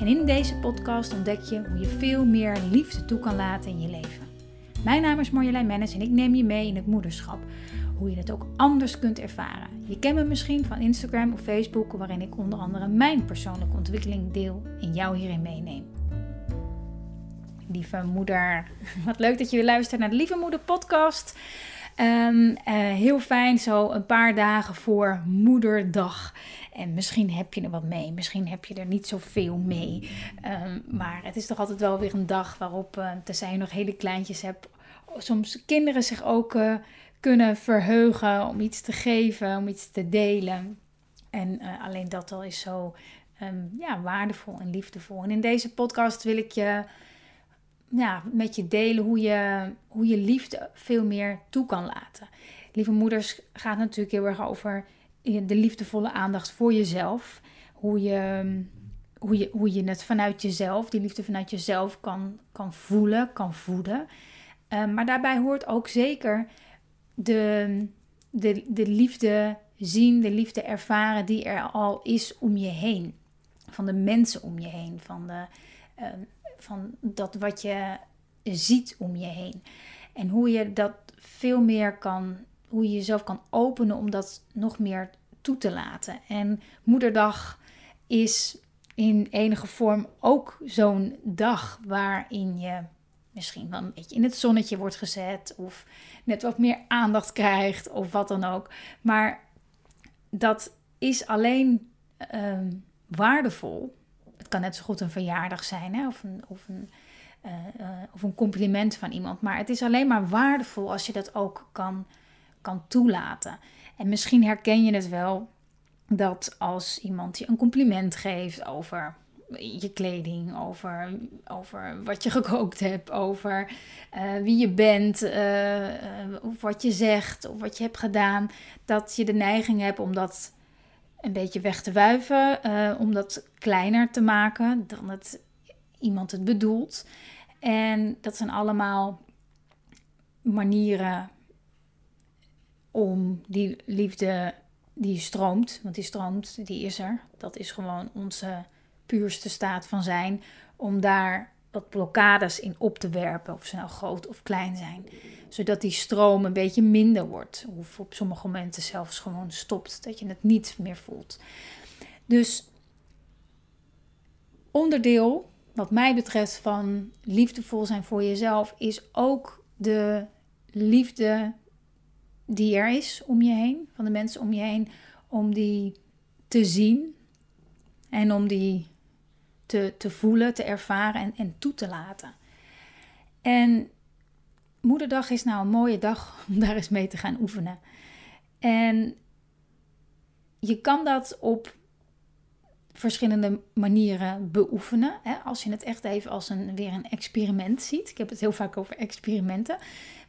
En in deze podcast ontdek je hoe je veel meer liefde toe kan laten in je leven. Mijn naam is Marjolein Mennis en ik neem je mee in het moederschap. Hoe je het ook anders kunt ervaren. Je kent me misschien van Instagram of Facebook, waarin ik onder andere mijn persoonlijke ontwikkeling deel en jou hierin meeneem. Lieve moeder, wat leuk dat je weer luistert naar de Lieve Moeder podcast. Um, heel fijn, zo een paar dagen voor Moederdag. En misschien heb je er wat mee, misschien heb je er niet zoveel mee. Um, maar het is toch altijd wel weer een dag waarop, uh, tenzij je nog hele kleintjes hebt, soms kinderen zich ook uh, kunnen verheugen om iets te geven, om iets te delen. En alleen dat al is zo um, ja, waardevol en liefdevol. En in deze podcast wil ik je ja, met je delen hoe je, hoe je liefde veel meer toe kan laten. Lieve moeders gaat natuurlijk heel erg over de liefdevolle aandacht voor jezelf. Hoe je, hoe je, hoe je het vanuit jezelf, die liefde vanuit jezelf kan, kan voelen, kan voeden. Um, maar daarbij hoort ook zeker de, de, de liefde zien, de liefde ervaren die er al is om je heen. Van de mensen om je heen, van, de, um, van dat wat je ziet om je heen. En hoe je dat veel meer kan, hoe je jezelf kan openen om dat nog meer toe te laten. En Moederdag is in enige vorm ook zo'n dag waarin je misschien wel een beetje in het zonnetje wordt gezet of net wat meer aandacht krijgt of wat dan ook. Maar dat is alleen uh, waardevol. Het kan net zo goed een verjaardag zijn hè? of een, of een uh, uh, of een compliment van iemand. Maar het is alleen maar waardevol als je dat ook kan, kan toelaten. En misschien herken je het wel dat als iemand je een compliment geeft over je kleding, over, over wat je gekookt hebt, over uh, wie je bent, of wat je zegt, of wat je hebt gedaan, dat je de neiging hebt om dat een beetje weg te wuiven, uh, om dat kleiner te maken dan het iemand het bedoelt. En dat zijn allemaal manieren om die liefde die stroomt, want die stroomt, die is er. Dat is gewoon onze puurste staat van zijn, om daar wat blokkades in op te werpen, of ze nou groot of klein zijn. Zodat die stroom een beetje minder wordt, of op sommige momenten zelfs gewoon stopt, dat je het niet meer voelt. Dus onderdeel, wat mij betreft, van liefdevol zijn voor jezelf, is ook de liefde die er is om je heen, van de mensen om je heen, om die te zien en om die te, te voelen, te ervaren en, en toe te laten. En Moederdag is nou een mooie dag om daar eens mee te gaan oefenen. En je kan dat op verschillende manieren beoefenen. Hè? Als je het echt even als een, weer een experiment ziet. Ik heb het heel vaak over experimenten.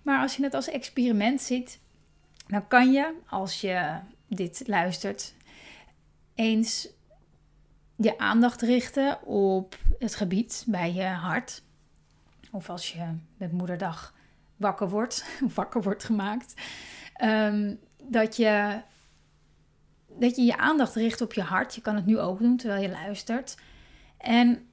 Maar als je het als experiment ziet, dan kan je, als je dit luistert, eens je aandacht richten op het gebied bij je hart. Of als je met moederdag wakker wordt, wakker wordt gemaakt. Um, dat, je, dat je je aandacht richt op je hart. Je kan het nu ook doen terwijl je luistert. En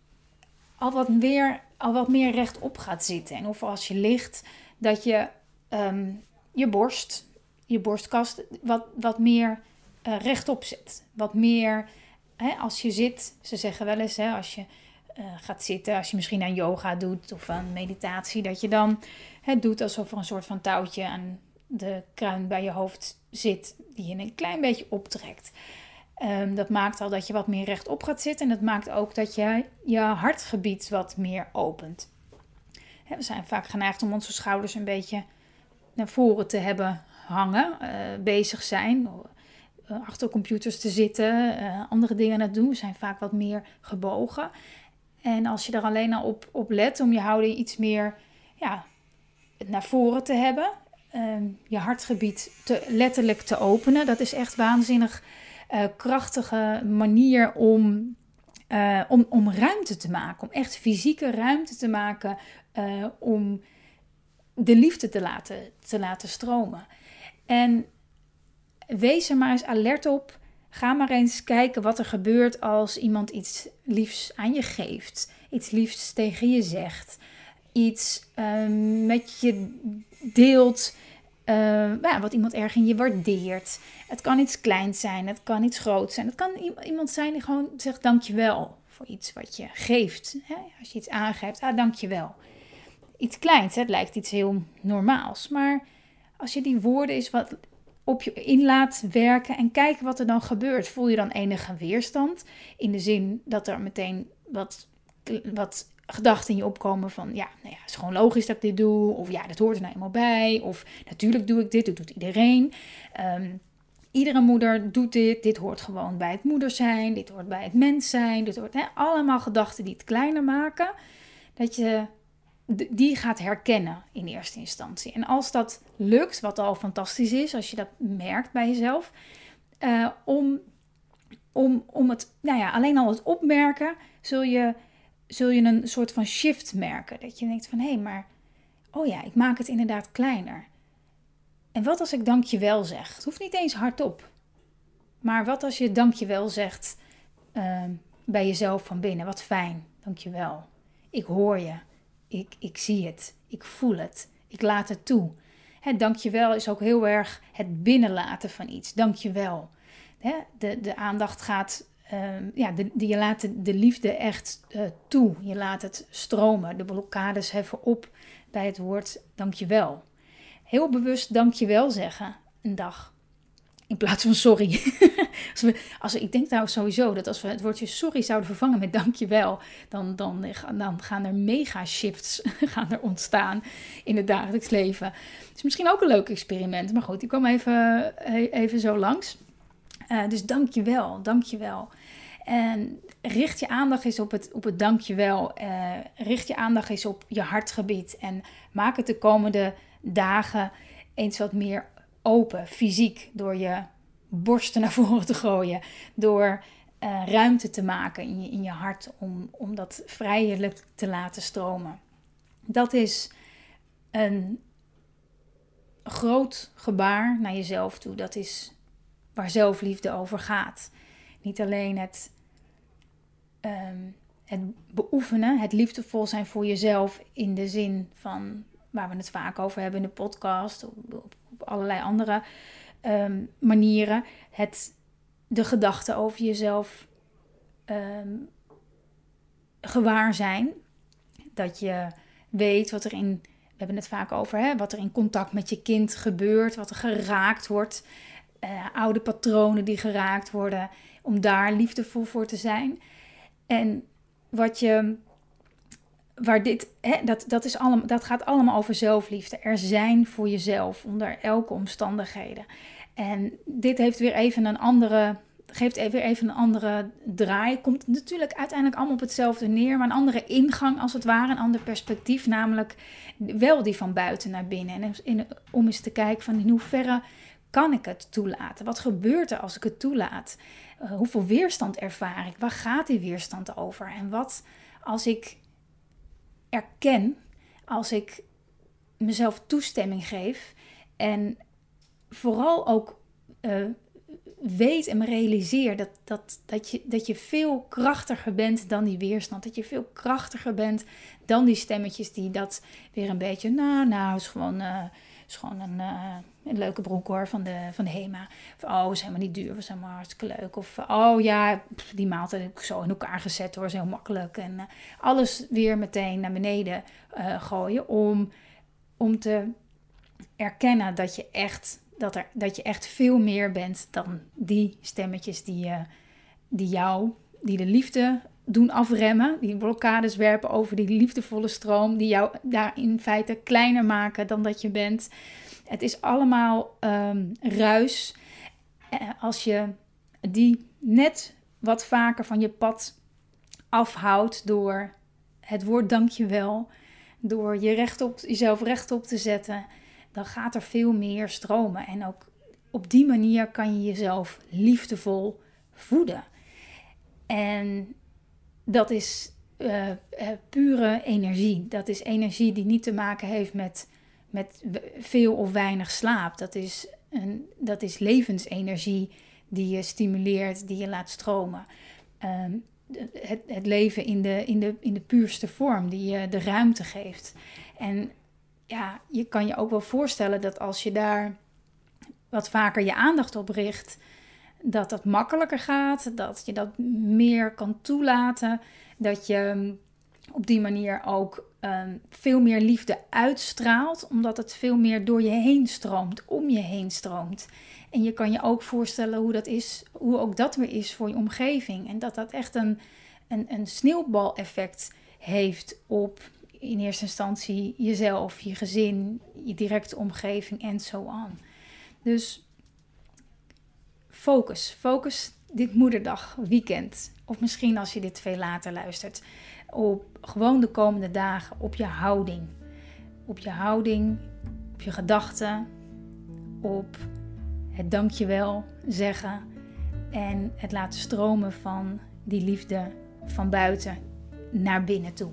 al wat meer, al wat meer rechtop gaat zitten. En of als je ligt, dat je um, je borst je borstkast wat, wat meer uh, rechtop zet. Wat meer, hè, als je zit, ze zeggen wel eens, hè, als je uh, gaat zitten, als je misschien aan yoga doet of aan meditatie, dat je dan het doet alsof er een soort van touwtje aan de kruin bij je hoofd zit, die je een klein beetje optrekt. Um, dat maakt al dat je wat meer rechtop gaat zitten en dat maakt ook dat je je hartgebied wat meer opent. Hè, we zijn vaak geneigd om onze schouders een beetje naar voren te hebben hangen, uh, bezig zijn, achter computers te zitten, uh, andere dingen aan doen. We zijn vaak wat meer gebogen. En als je er alleen al op, op let om je houding iets meer ja, naar voren te hebben. Ehm, je hartgebied te, letterlijk te openen. Dat is echt waanzinnig uh, krachtige manier om, om, om ruimte te maken. Om echt fysieke ruimte te maken om de liefde te laten, te laten stromen. En wees er maar eens alert op. Ga maar eens kijken wat er gebeurt als iemand iets liefs aan je geeft. Iets liefs tegen je zegt. Iets uh, met je deelt uh, ja, wat iemand erg in je waardeert. Het kan iets kleins zijn, het kan iets groots zijn. Het kan iemand zijn die gewoon zegt dankjewel voor iets wat je geeft. Hè? Als je iets aangeeft, ah dankjewel. Iets kleins, hè? het lijkt iets heel normaals. Maar als je die woorden eens wat op je in laat werken en kijken wat er dan gebeurt. Voel je dan enige weerstand? In de zin dat er meteen wat, wat gedachten in je opkomen van ja, nou ja, het is gewoon logisch dat ik dit doe. Of ja, dat hoort er nou eenmaal bij. Of natuurlijk doe ik dit, dat doet iedereen. Um, iedere moeder doet dit. Dit hoort gewoon bij het moeder zijn. Dit hoort bij het mens zijn. Dit hoort allemaal gedachten die het kleiner maken. Dat je die gaat herkennen in eerste instantie. En als dat lukt, wat al fantastisch is, als je dat merkt bij jezelf, uh, om, om, om het, nou ja, alleen al het opmerken, zul je zul je een soort van shift merken. Dat je denkt van hé, hey, maar oh ja, ik maak het inderdaad kleiner. En wat als ik dankjewel zeg? Het hoeft niet eens hardop. Maar wat als je dankjewel zegt uh, bij jezelf van binnen? Wat fijn, dankjewel. Ik hoor je. Ik, ik zie het. Ik voel het. Ik laat het toe. Hè, dankjewel is ook heel erg het binnenlaten van iets. Dankjewel. Hè, de, de aandacht gaat Um, ja, de, je laat de, de liefde echt uh, toe. Je laat het stromen. De blokkades heffen op bij het woord dankjewel. Heel bewust dankjewel zeggen een dag. In plaats van sorry. als als ik denk nou sowieso dat als we het woordje sorry zouden vervangen met dankjewel, dan, dan, dan gaan er mega shifts gaan er ontstaan in het dagelijks leven. Het is misschien ook een leuk experiment, maar goed, ik kwam even, even zo langs. Uh, dus dankjewel, dankjewel. En richt je aandacht eens op het, op het dankjewel. Richt je aandacht eens op je hartgebied. En maak het de komende dagen eens wat meer open, fysiek. Door je borsten naar voren te gooien. Door uh, ruimte te maken in je, in je hart om, om dat vrijelijk te laten stromen. Dat is een groot gebaar naar jezelf toe. Dat is waar zelfliefde over gaat. Niet alleen het, um, het beoefenen, het liefdevol zijn voor jezelf in de zin van waar we het vaak over hebben in de podcast, allerlei andere um, manieren. Het, de gedachten over jezelf um, gewaar zijn. Dat je weet wat er in, we hebben het vaak over, hè, wat er in contact met je kind gebeurt, wat er geraakt wordt uh, oude patronen die geraakt worden, om daar liefdevol voor te zijn. En wat je, waar dit, hè, dat, dat, is allemaal, dat gaat allemaal over zelfliefde. Er zijn voor jezelf onder elke omstandigheden. En dit heeft weer even een andere, geeft weer even een andere draai. Komt natuurlijk uiteindelijk allemaal op hetzelfde neer, maar een andere ingang als het ware, een ander perspectief, namelijk wel die van buiten naar binnen. En om eens te kijken van in hoeverre kan ik het toelaten? Wat gebeurt er als ik het toelaat? Uh, hoeveel weerstand ervaar ik? Waar gaat die weerstand over? En wat als ik erken, als ik mezelf toestemming geef en vooral ook uh, weet en me realiseer dat, dat, dat, je, dat je veel krachtiger bent dan die weerstand. Dat je veel krachtiger bent dan die stemmetjes die dat weer een beetje, nou, nou, is gewoon, uh, is gewoon een, uh, een leuke broek hoor van de, van de HEMA. Of, oh, is helemaal niet duur, is helemaal hartstikke leuk. Of, oh ja, die maaltijd heb ik zo in elkaar gezet hoor, is heel makkelijk. En uh, alles weer meteen naar beneden uh, gooien om, om te erkennen dat je echt dat, er, dat je echt veel meer bent dan die stemmetjes die, die jou, die de liefde doen afremmen, die blokkades werpen over die liefdevolle stroom, die jou daar in feite kleiner maken dan dat je bent. Het is allemaal um, ruis. Eh, als je die net wat vaker van je pad afhoudt door het woord dankjewel, door je rechtop, jezelf rechtop te zetten, dan gaat er veel meer stromen. En ook op die manier kan je jezelf liefdevol voeden. En dat is uh, pure energie. Dat is energie die niet te maken heeft met, met veel of weinig slaap. Dat is, een, dat is levensenergie die je stimuleert, die je laat stromen. Ehm, het, het, leven in de, in, de, in de puurste vorm, die je de ruimte geeft. En ja, je kan je ook wel voorstellen dat als je daar wat vaker je aandacht op richt, dat dat makkelijker gaat, dat je dat meer kan toelaten, dat je mm, op die manier ook um, veel meer liefde uitstraalt, omdat het veel meer door je heen stroomt, om je heen stroomt. En je kan je ook voorstellen hoe dat is, hoe ook dat weer is voor je omgeving. En dat dat echt een, een, een sneeuwbaleffect heeft op in eerste instantie jezelf, je gezin, je directe omgeving en zo aan. Dus focus, focus dit moederdag weekend. Of misschien als je dit veel later luistert. Op gewoon de komende dagen op je houding. Op je houding, op je gedachten, op het dankjewel zeggen en het laten stromen van die liefde van buiten naar binnen toe.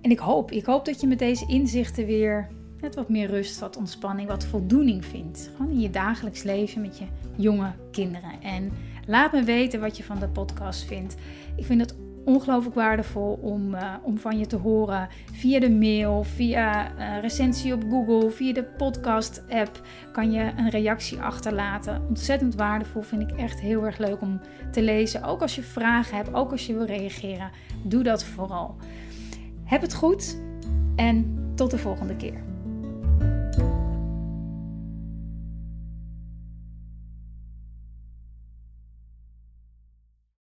En ik hoop, ik hoop dat je met deze inzichten weer wat meer rust, wat ontspanning, wat voldoening vindt. Gewoon in je dagelijks leven met je jonge kinderen. En laat me weten wat je van de podcast vindt. Ik vind het ongelooflijk waardevol om, uh, om van je te horen via de mail, via uh, recensie op Google, via de podcast-app kan je een reactie achterlaten. Ontzettend waardevol, vind ik echt heel erg leuk om te lezen. Ook als je vragen hebt, ook als je wil reageren, doe dat vooral. Heb het goed en tot de volgende keer.